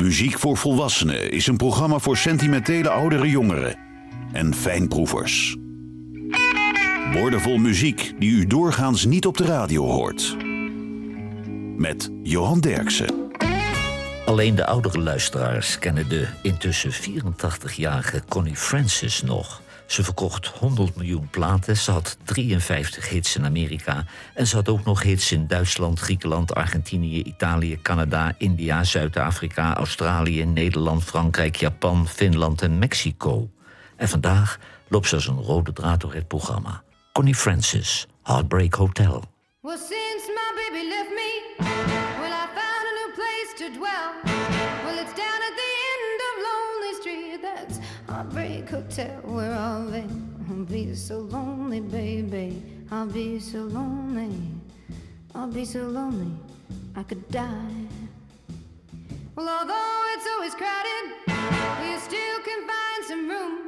Muziek voor Volwassenen is een programma voor sentimentele oudere jongeren en fijnproevers. Woordenvol muziek die u doorgaans niet op de radio hoort. Met Johan Derksen. Alleen de oudere luisteraars kennen de intussen 84-jarige Connie Francis nog. Ze verkocht 100 miljoen platen, ze had 53 hits in Amerika... en ze had ook nog hits in Duitsland, Griekenland, Argentinië, Italië... Canada, India, Zuid-Afrika, Australië, Nederland, Frankrijk, Japan, Finland en Mexico. En vandaag loopt ze als een rode draad door het programma. Connie Francis, Heartbreak Hotel. Well, since my baby left me, I a new place to dwell. Hotel where I'll be. I'll be so lonely, baby. I'll be so lonely. I'll be so lonely, I could die. Well, although it's always crowded, you still can find some room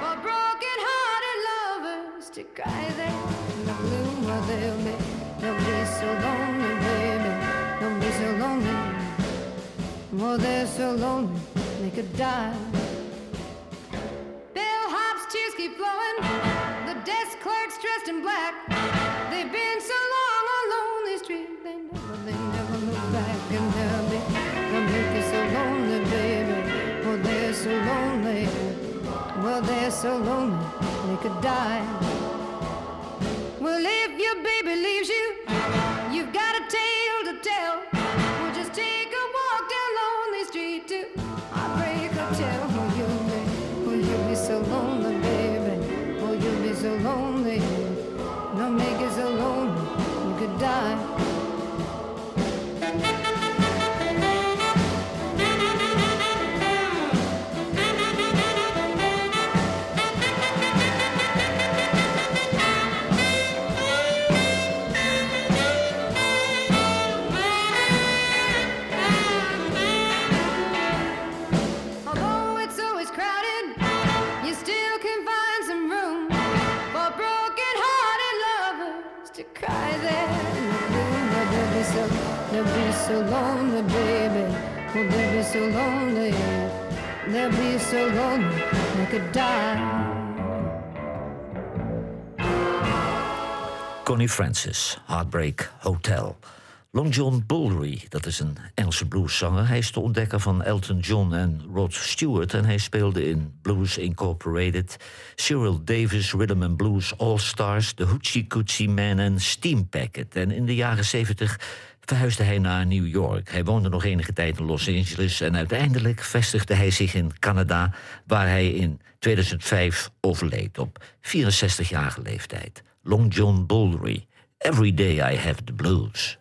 for broken-hearted lovers to cry there in the gloom. Well, they'll be, they'll be so lonely, baby. They'll be so lonely. Well, they're so lonely, they could die. Keep flowing. The desk clerk's dressed in black. They've been so long on lonely street, they never, they never look back. And they'll be, they'll make you so lonely, baby. Well, they're so lonely. Well, they're so lonely, they could die. Well, if your baby leaves you, you've got a tale to tell. They'll be so lonely. They'll be so lonely could die. Connie Francis, Heartbreak Hotel. Long John Bullery, dat is een Engelse blueszanger. Hij is de ontdekker van Elton John en Rod Stewart... en hij speelde in Blues Incorporated... Cyril Davis, Rhythm and Blues All-Stars... The Hoochie Coochie Man en Steam Packet. En in de jaren 70 verhuisde hij naar New York. Hij woonde nog enige tijd in Los Angeles... en uiteindelijk vestigde hij zich in Canada... waar hij in 2005 overleed op 64-jarige leeftijd. Long John Bullery, Every Day I Have the Blues.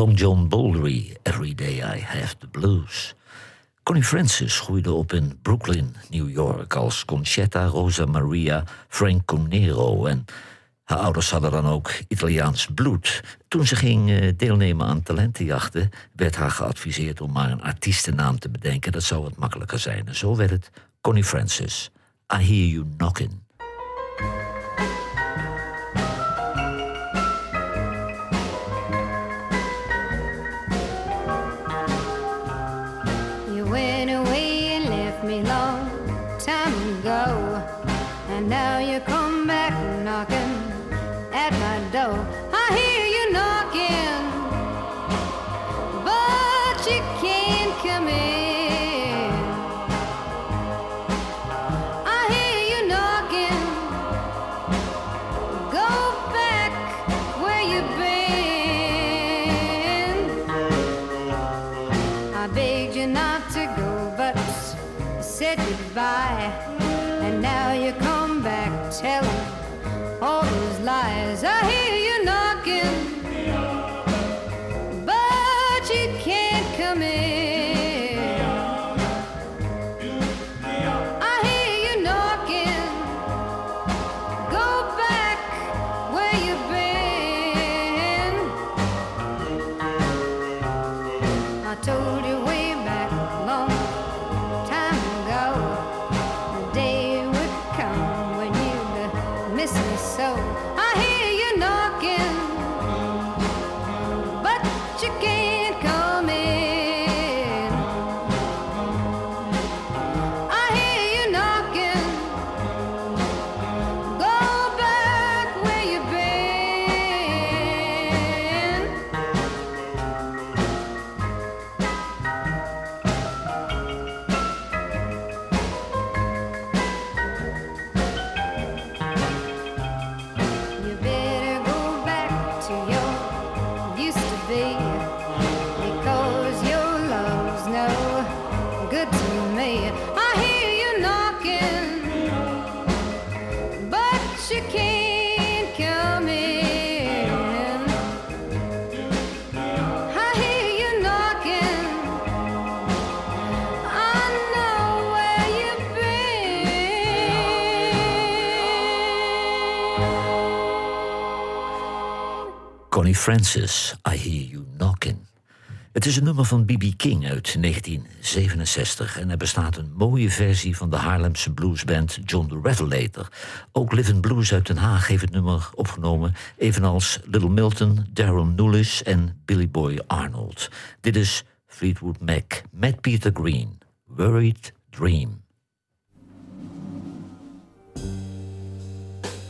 Long John Baldry, Every Day I Have the Blues. Connie Francis groeide op in Brooklyn, New York, als Conchetta Rosa Maria Franconero. En haar ouders hadden dan ook Italiaans bloed. Toen ze ging eh, deelnemen aan talentenjachten, werd haar geadviseerd om maar een artiestennaam te bedenken. Dat zou wat makkelijker zijn. En zo werd het Connie Francis. I Hear You Knockin'. Francis, I Hear You Knockin'. Het is een nummer van B.B. King uit 1967 en er bestaat een mooie versie van de Haarlemse bluesband John the Revelator. Ook Livin' Blues uit Den Haag heeft het nummer opgenomen, evenals Little Milton, Daryl Nulis en Billy Boy Arnold. Dit is Fleetwood Mac met Peter Green, Worried Dream.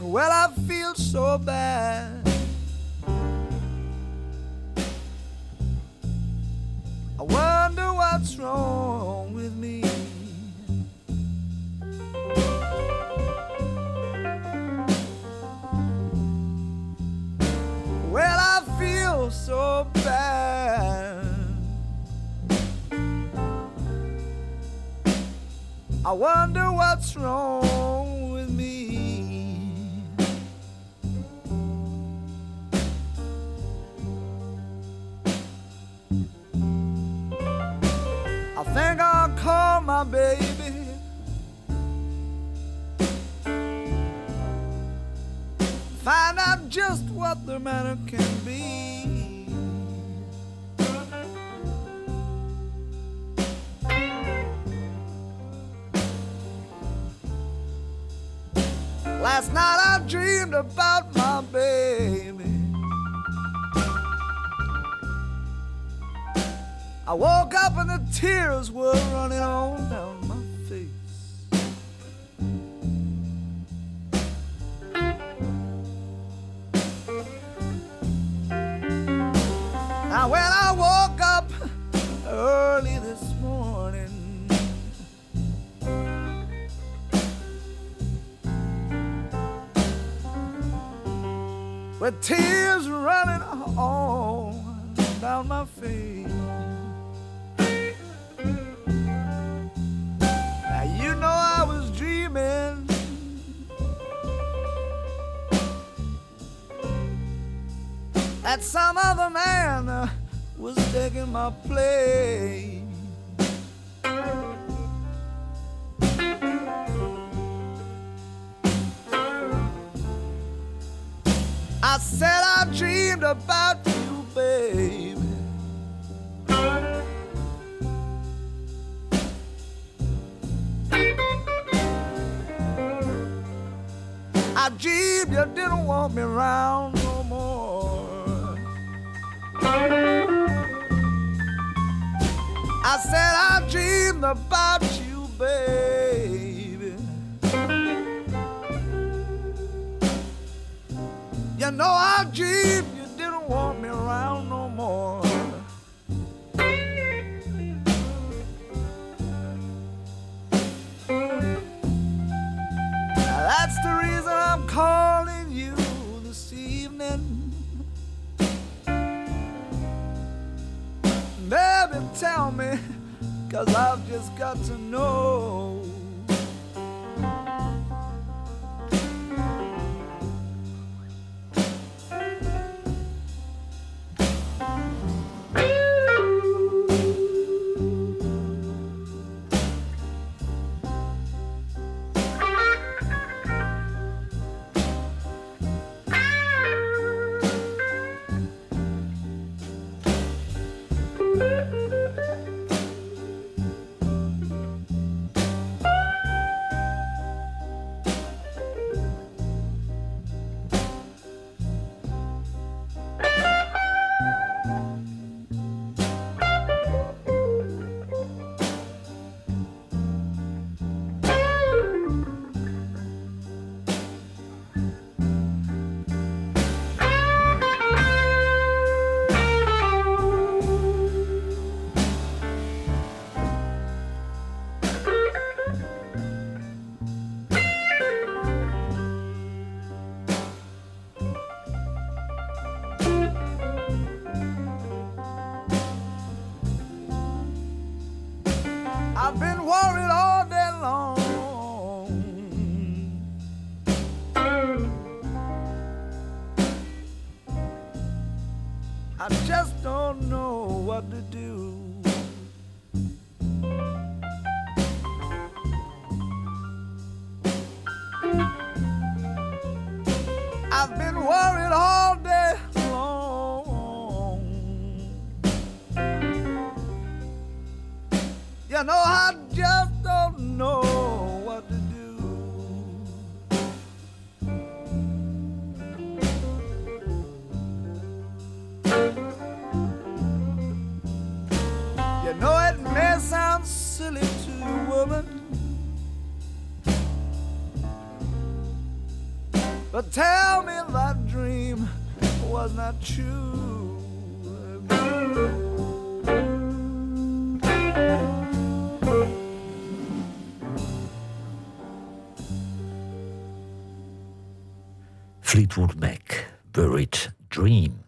Well, I feel so bad. I wonder what's wrong with me. Well, I feel so bad. I wonder what's wrong I think I'll call my baby. Find out just what the matter can be. Last night I dreamed about my baby. I woke up and the tears were running on down my face. Now when I woke up early this morning, with tears running all down my face. That some other man uh, was taking my place. I said I dreamed about you, baby. I dreamed you didn't want me around. I said I dreamed about you, baby. You know I dreamed you didn't want me around no more. Now that's the reason I'm calling tell me, cause I've just got to know. I've been worried all day long. You know, I just tell me that dream was not true. Fleetwood Mac, Buried Dream.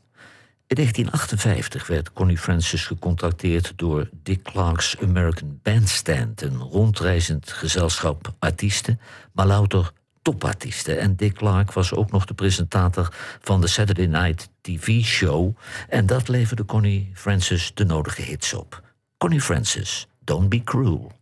In 1958 werd Connie Francis gecontacteerd door Dick Clark's American Bandstand, een rondreizend gezelschap artiesten, maar louter topartiesten. En Dick Clark was ook nog de presentator van de Saturday Night TV show en dat leverde Connie Francis de nodige hits op. Connie Francis, Don't Be Cruel.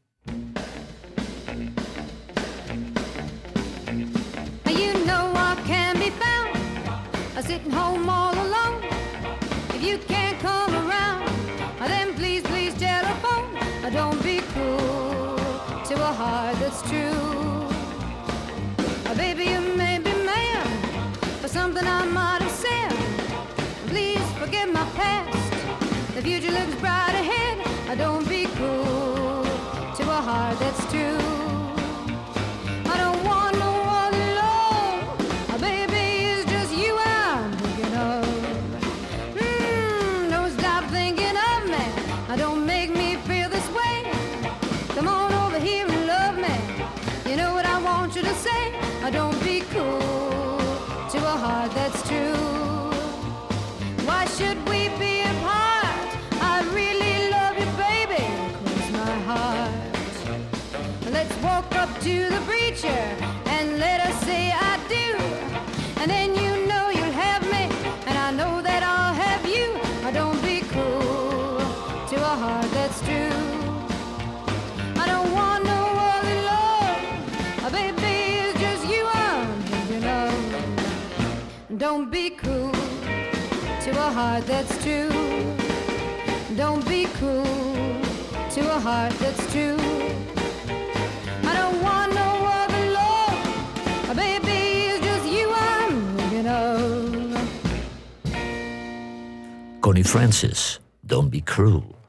Forget my past. The future looks bright ahead. Uh, Don't heart that's true. Don't be cruel to a heart that's true. I don't want no other love. Baby, just you I'm thinking of. Connie Francis, Don't Be Cruel.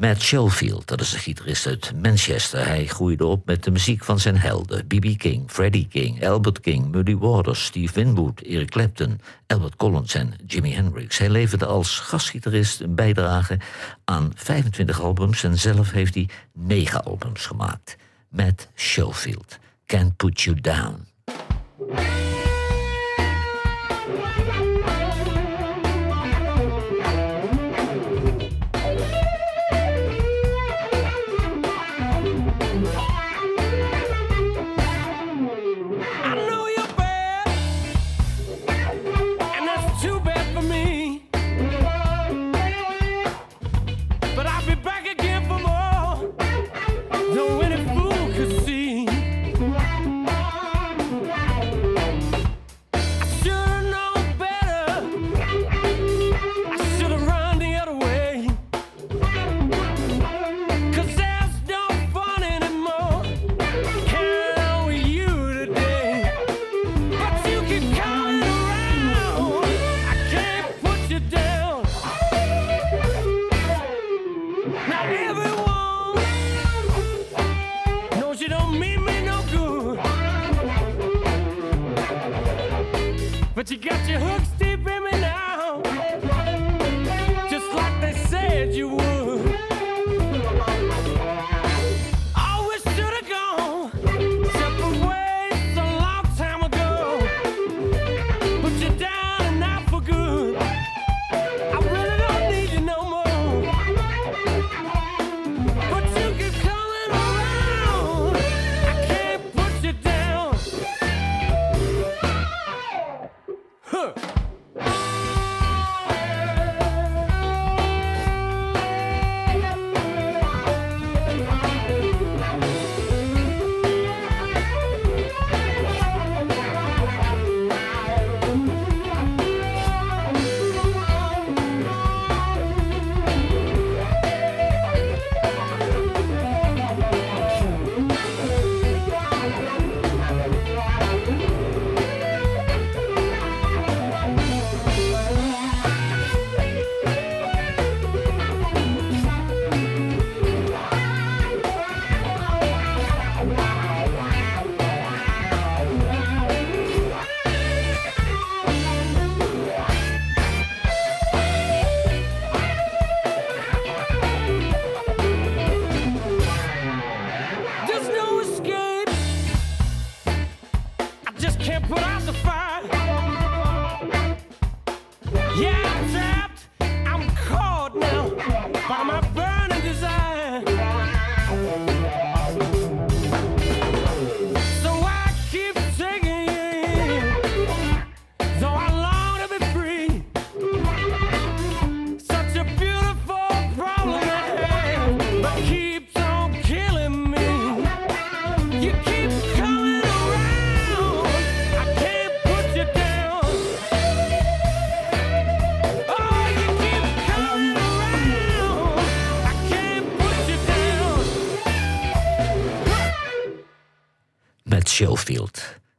Matt Schofield, dat is een gitarist uit Manchester. Hij groeide op met de muziek van zijn helden. B.B. King, Freddie King, Albert King, Muddy Waters, Steve Winwood, Eric Clapton, Albert Collins en Jimi Hendrix. Hij leverde als gastgitarist een bijdrage aan 25 albums... en zelf heeft hij 9 albums gemaakt. Matt Schofield, Can't Put You Down.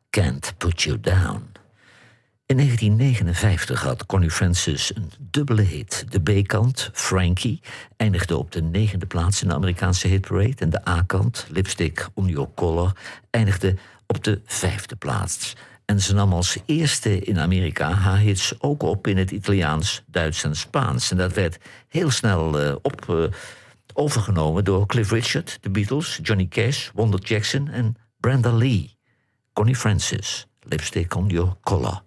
Can't Put You Down. In 1959 had Connie Francis een dubbele hit. De B-kant, Frankie, eindigde op de negende plaats in de Amerikaanse hitparade. En de A-kant, Lipstick on Your Collar, eindigde op de vijfde plaats. En ze nam als eerste in Amerika haar hits ook op in het Italiaans, Duits en Spaans. En dat werd heel snel eh, op, eh, overgenomen door Cliff Richard, de Beatles, Johnny Cash, Wonder Jackson en Brenda Lee. Connie Francis, Lipstick on Your Collar.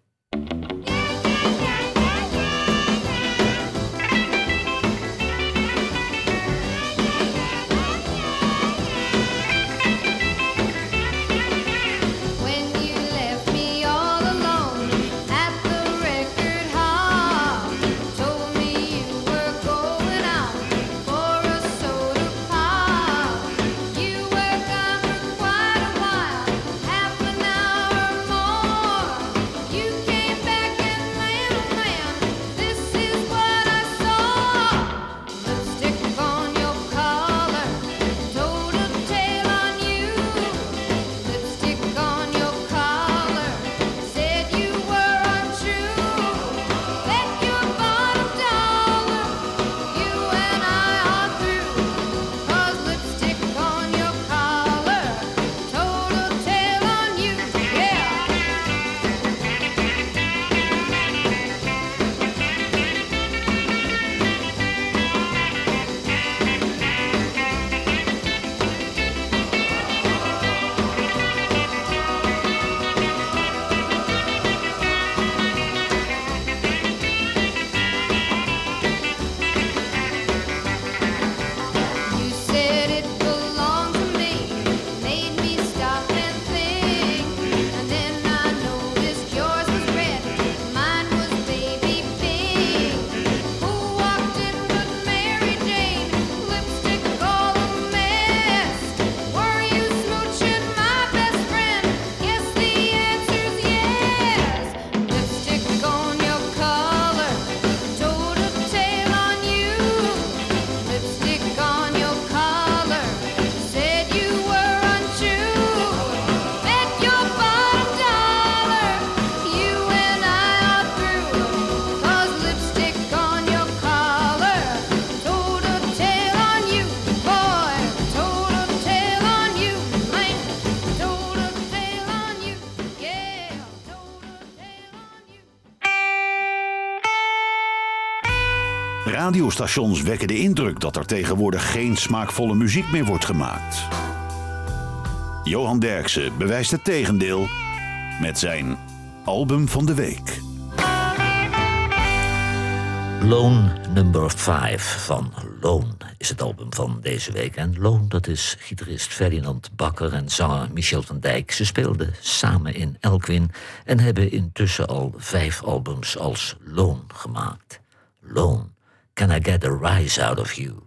Radiostations wekken de indruk dat er tegenwoordig geen smaakvolle muziek meer wordt gemaakt. Johan Derksen bewijst het tegendeel met zijn album van de week. Lone Number 5 van Lone is het album van deze week. En Lone, dat is gitarist Ferdinand Bakker en zanger Michel van Dijk. Ze speelden samen in Elkwin en hebben intussen al vijf albums als Lone gemaakt. Lone, Can I Get a Rise Out of You?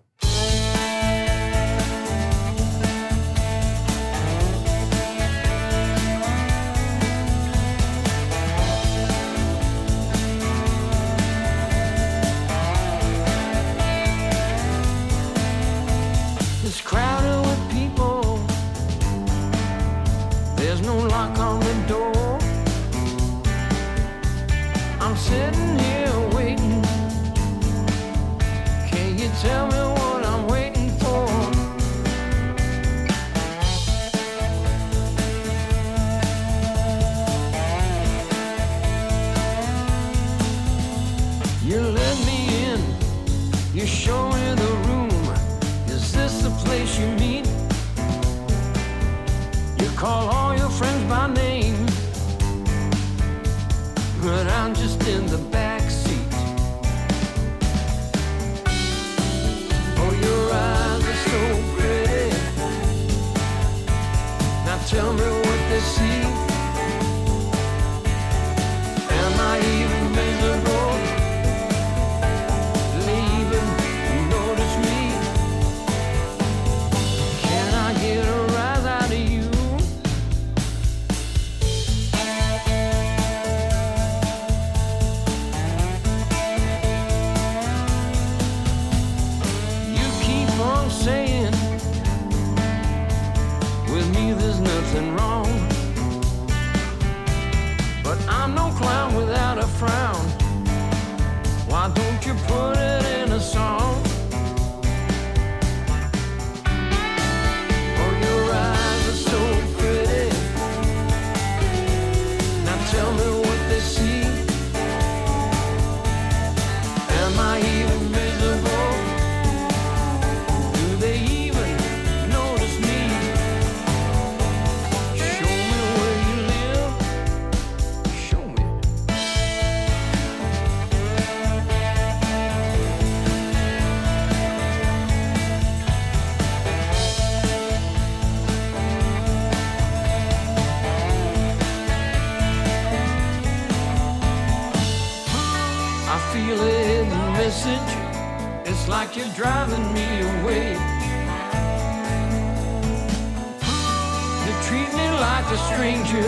Like a stranger,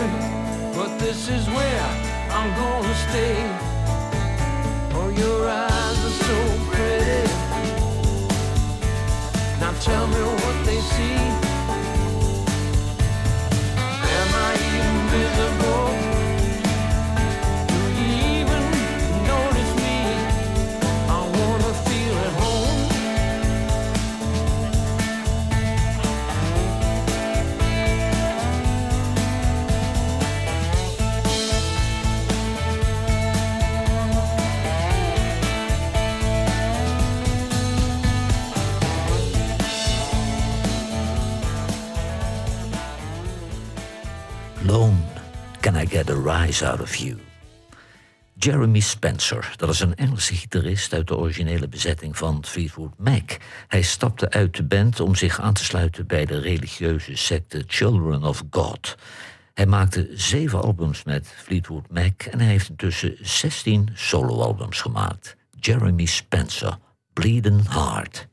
but this is where I'm gonna stay. Oh, your eyes are so pretty. Now tell me what they see. Am I even visible? A Rise Out of You? Jeremy Spencer, dat is een Engelse gitarist uit de originele bezetting van Fleetwood Mac. Hij stapte uit de band om zich aan te sluiten bij de religieuze secte Children of God. Hij maakte zeven albums met Fleetwood Mac en hij heeft intussen 16 soloalbums gemaakt. Jeremy Spencer, Bleeding Heart.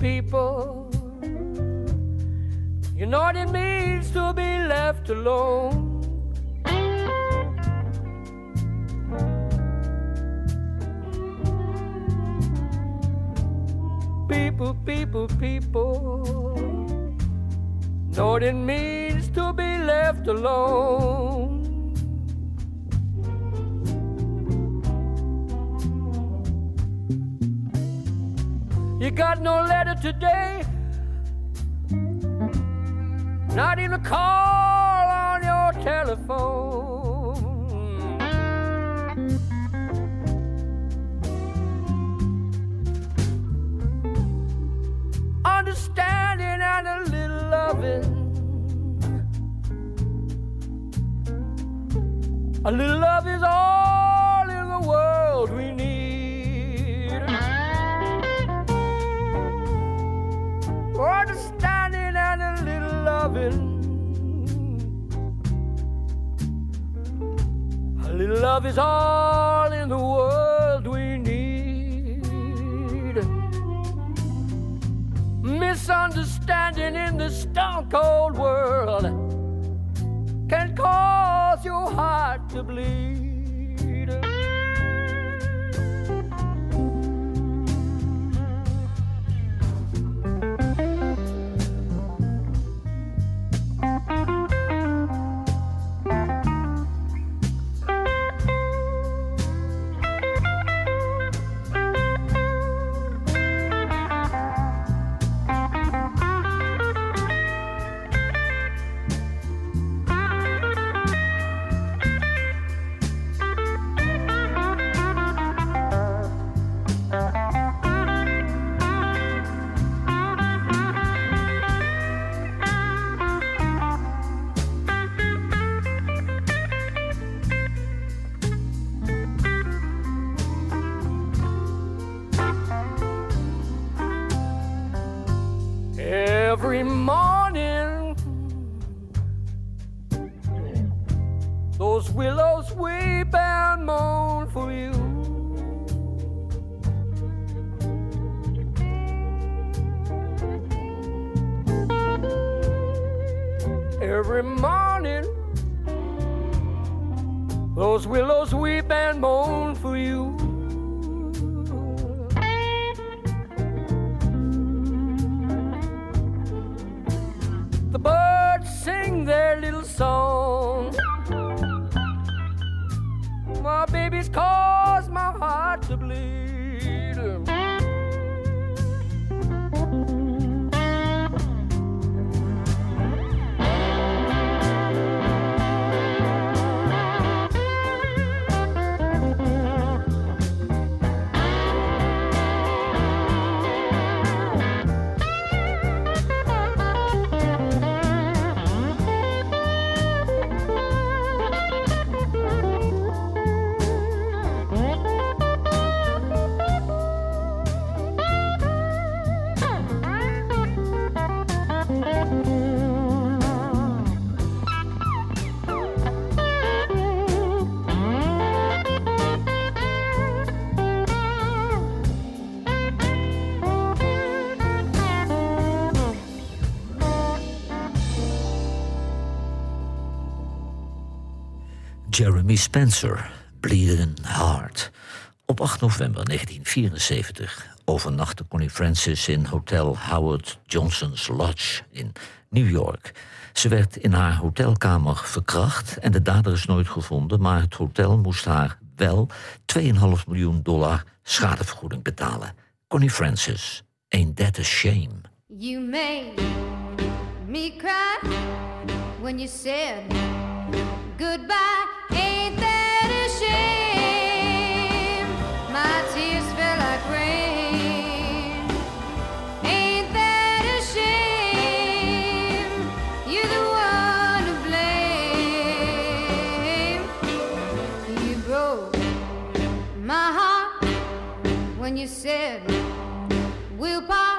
People. You know what it means to be left alone. People, people, people. Know what it means to be left alone. Call on your telephone. Understanding and a little loving. A little love is all in the world we need. Understanding and a little loving. Love is all in the world we need. Misunderstanding in this stone cold world can cause your heart to bleed. Morning, those willows weep and moan for you. The birds sing their little song. My baby's cause Jeremy Spencer, Bleeding Heart. Op 8 november 1974 overnachtte Connie Francis in Hotel Howard Johnson's Lodge in New York. Ze werd in haar hotelkamer verkracht en de dader is nooit gevonden, maar het hotel moest haar wel 2,5 miljoen dollar schadevergoeding betalen. Connie Francis, ain't that a shame? You made me cry when you said goodbye. When you said we'll part.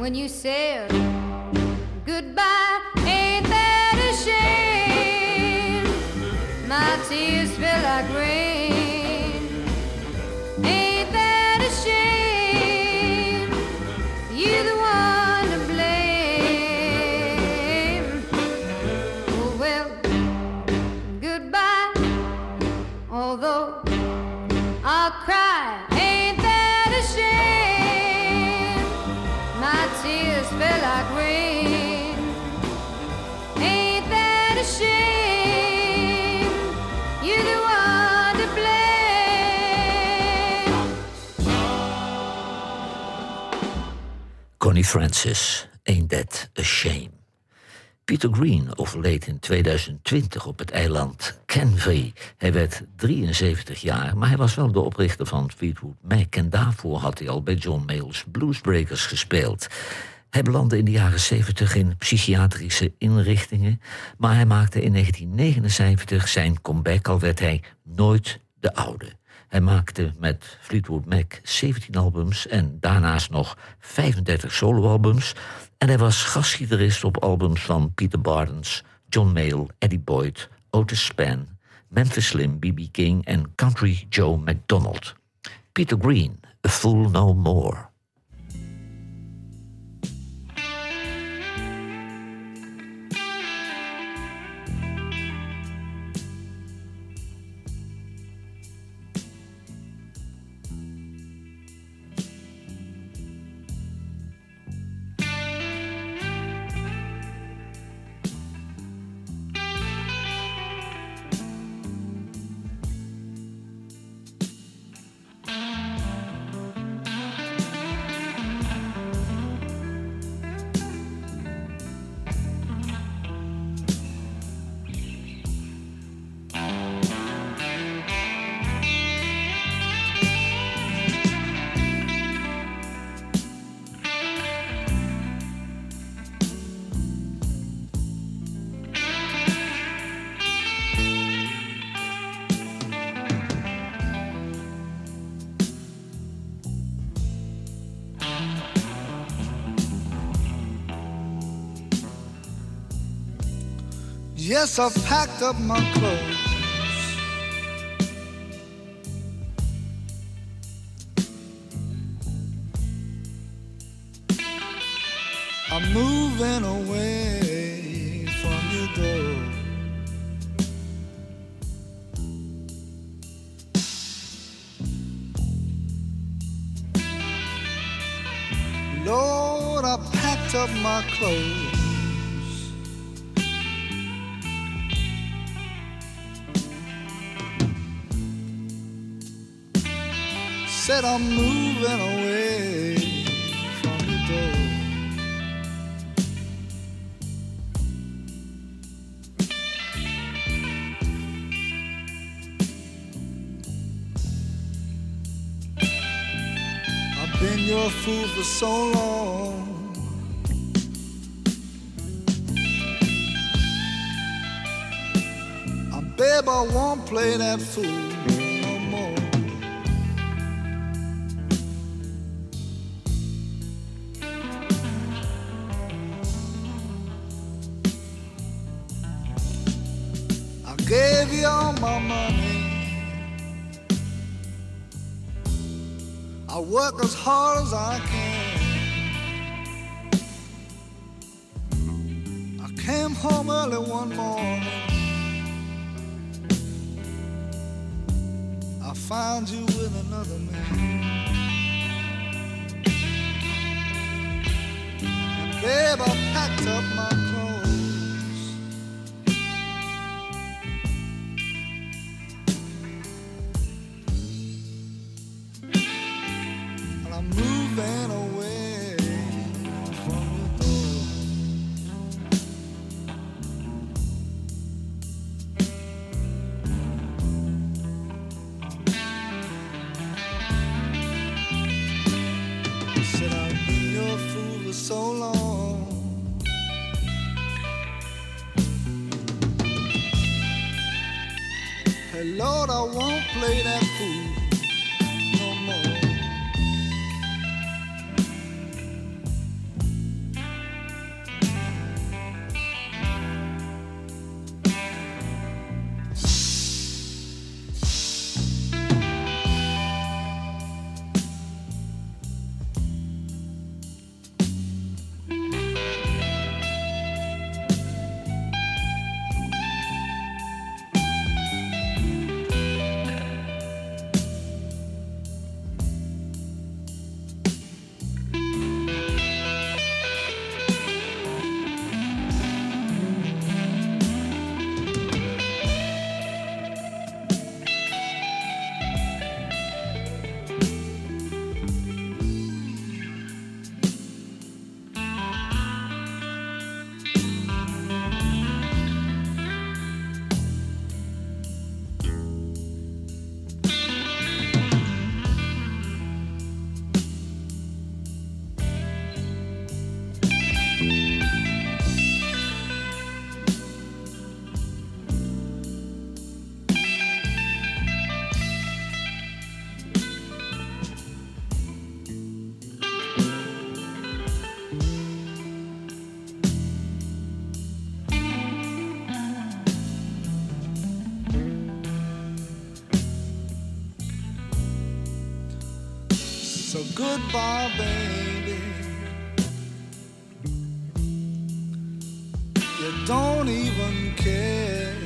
Well, goodbye, ain't that a shame? My tears feel like rain. Francis, Ain't That a Shame. Peter Green overleed in 2020 op het eiland Canvey. Hij werd 73 jaar, maar hij was wel de oprichter van Fleetwood Mac... en daarvoor had hij al bij John Mayall's Bluesbreakers gespeeld. Hij belandde in de jaren 70 in psychiatrische inrichtingen... maar hij maakte in 1979 zijn comeback, al werd hij nooit de oude. Hij maakte met Fleetwood Mac 17 albums en daarnaast nog 35 soloalbums. En hij was gastgitarist op albums van Peter Bardens, John Mayall, Eddie Boyd, Otis Spann, Memphis Slim, B.B. King en Country Joe McDonald. Peter Green, A Fool No More. Yes, I've packed up my clothes. I'm moving away from your door. Lord, I packed up my clothes. Said I'm moving away from your door. I've been your fool for so long. Babe, I won't play that fool one morning. I found you with another man. And babe, I packed up my Lord, I won't play that fool goodbye, baby. You don't even care.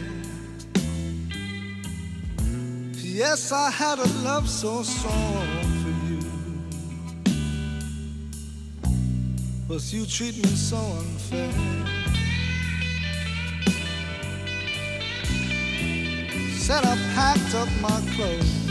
Yes, I had a love so strong for you. But you treat me so unfair. Said I packed up my clothes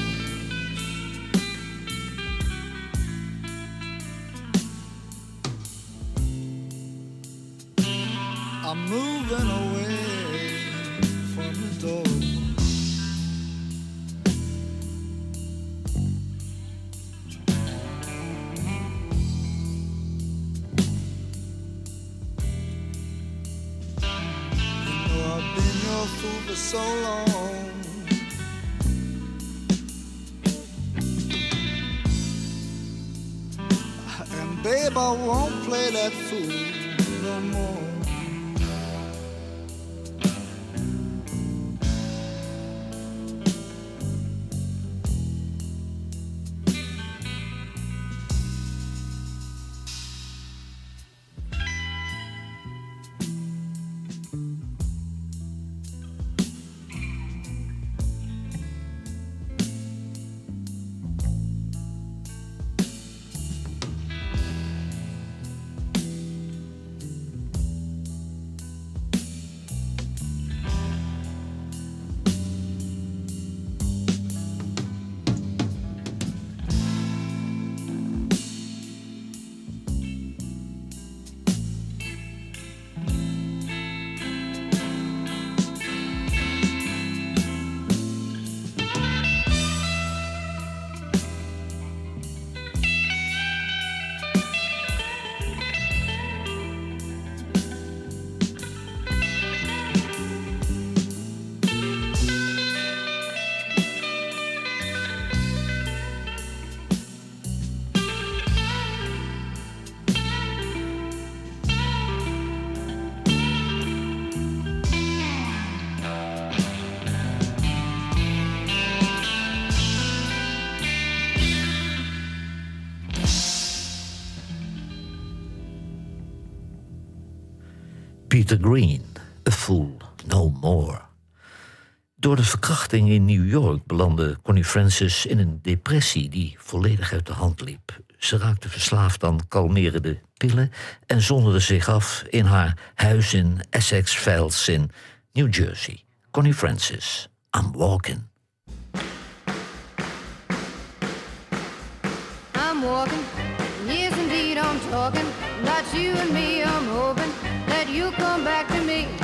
Peter Green, A Fool No More. Door de verkrachting in New York belandde Connie Francis in een depressie die volledig uit de hand liep. Ze raakte verslaafd aan kalmerende pillen en zonderde zich af in haar huis in Essex Fells in New Jersey. Connie Francis, I'm walking. I'm walking, yes indeed I'm talking, you and me, I'm hoping. you come back to me.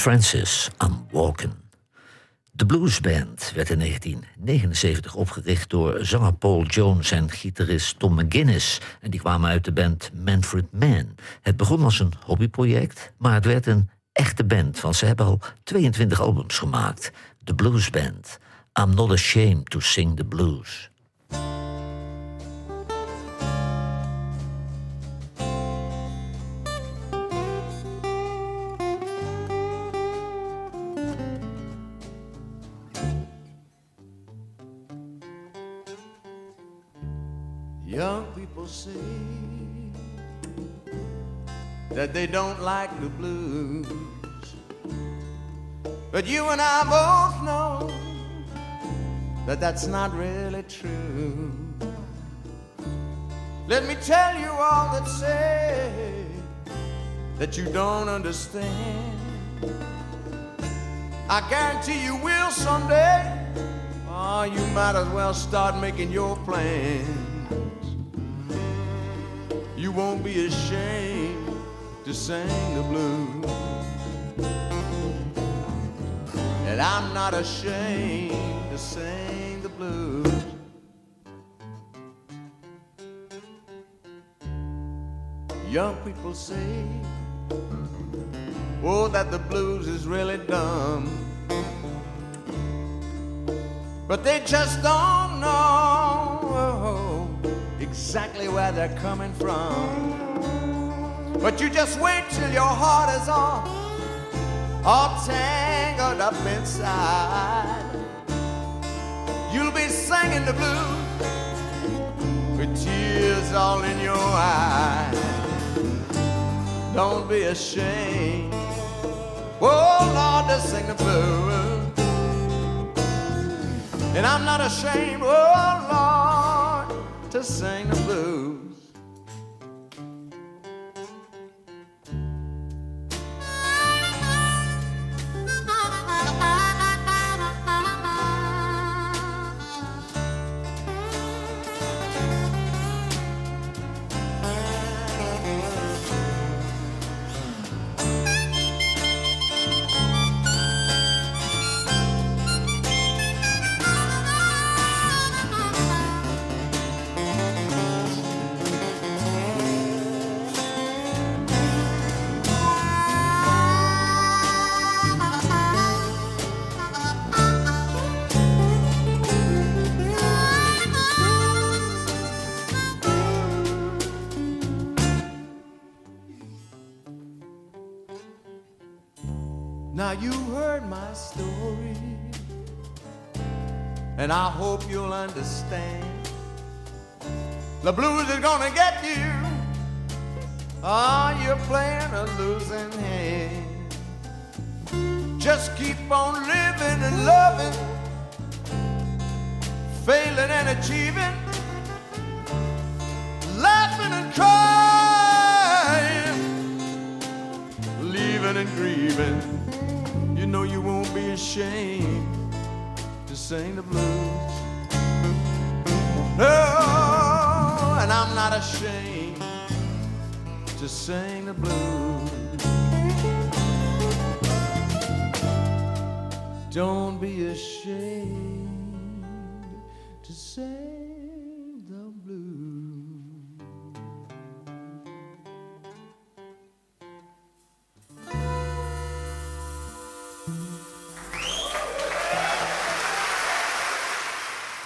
Francis, I'm Walking. De Blues Band werd in 1979 opgericht door zanger Paul Jones en gitarist Tom McGuinness. En die kwamen uit de band Manfred Mann. Het begon als een hobbyproject, maar het werd een echte band, want ze hebben al 22 albums gemaakt. De Blues Band. I'm not ashamed to sing the blues. Like the blues. But you and I both know that that's not really true. Let me tell you all that say that you don't understand. I guarantee you will someday. Oh, you might as well start making your plans. You won't be ashamed to sing the blues. And I'm not ashamed to sing the blues. Young people say, oh, that the blues is really dumb. But they just don't know exactly where they're coming from. But you just wait till your heart is all, all tangled up inside. You'll be singing the blues with tears all in your eyes. Don't be ashamed. Oh Lord, to sing the blues. And I'm not ashamed, oh Lord, to sing the blues. Heard my story, and I hope you'll understand. The blues is gonna get you. Ah, you're playing a losing hand. Just keep on living and loving, failing and achieving, laughing and crying, leaving and grieving know you won't be ashamed to sing the blues. No, and I'm not ashamed to sing the blues. Don't be ashamed to sing.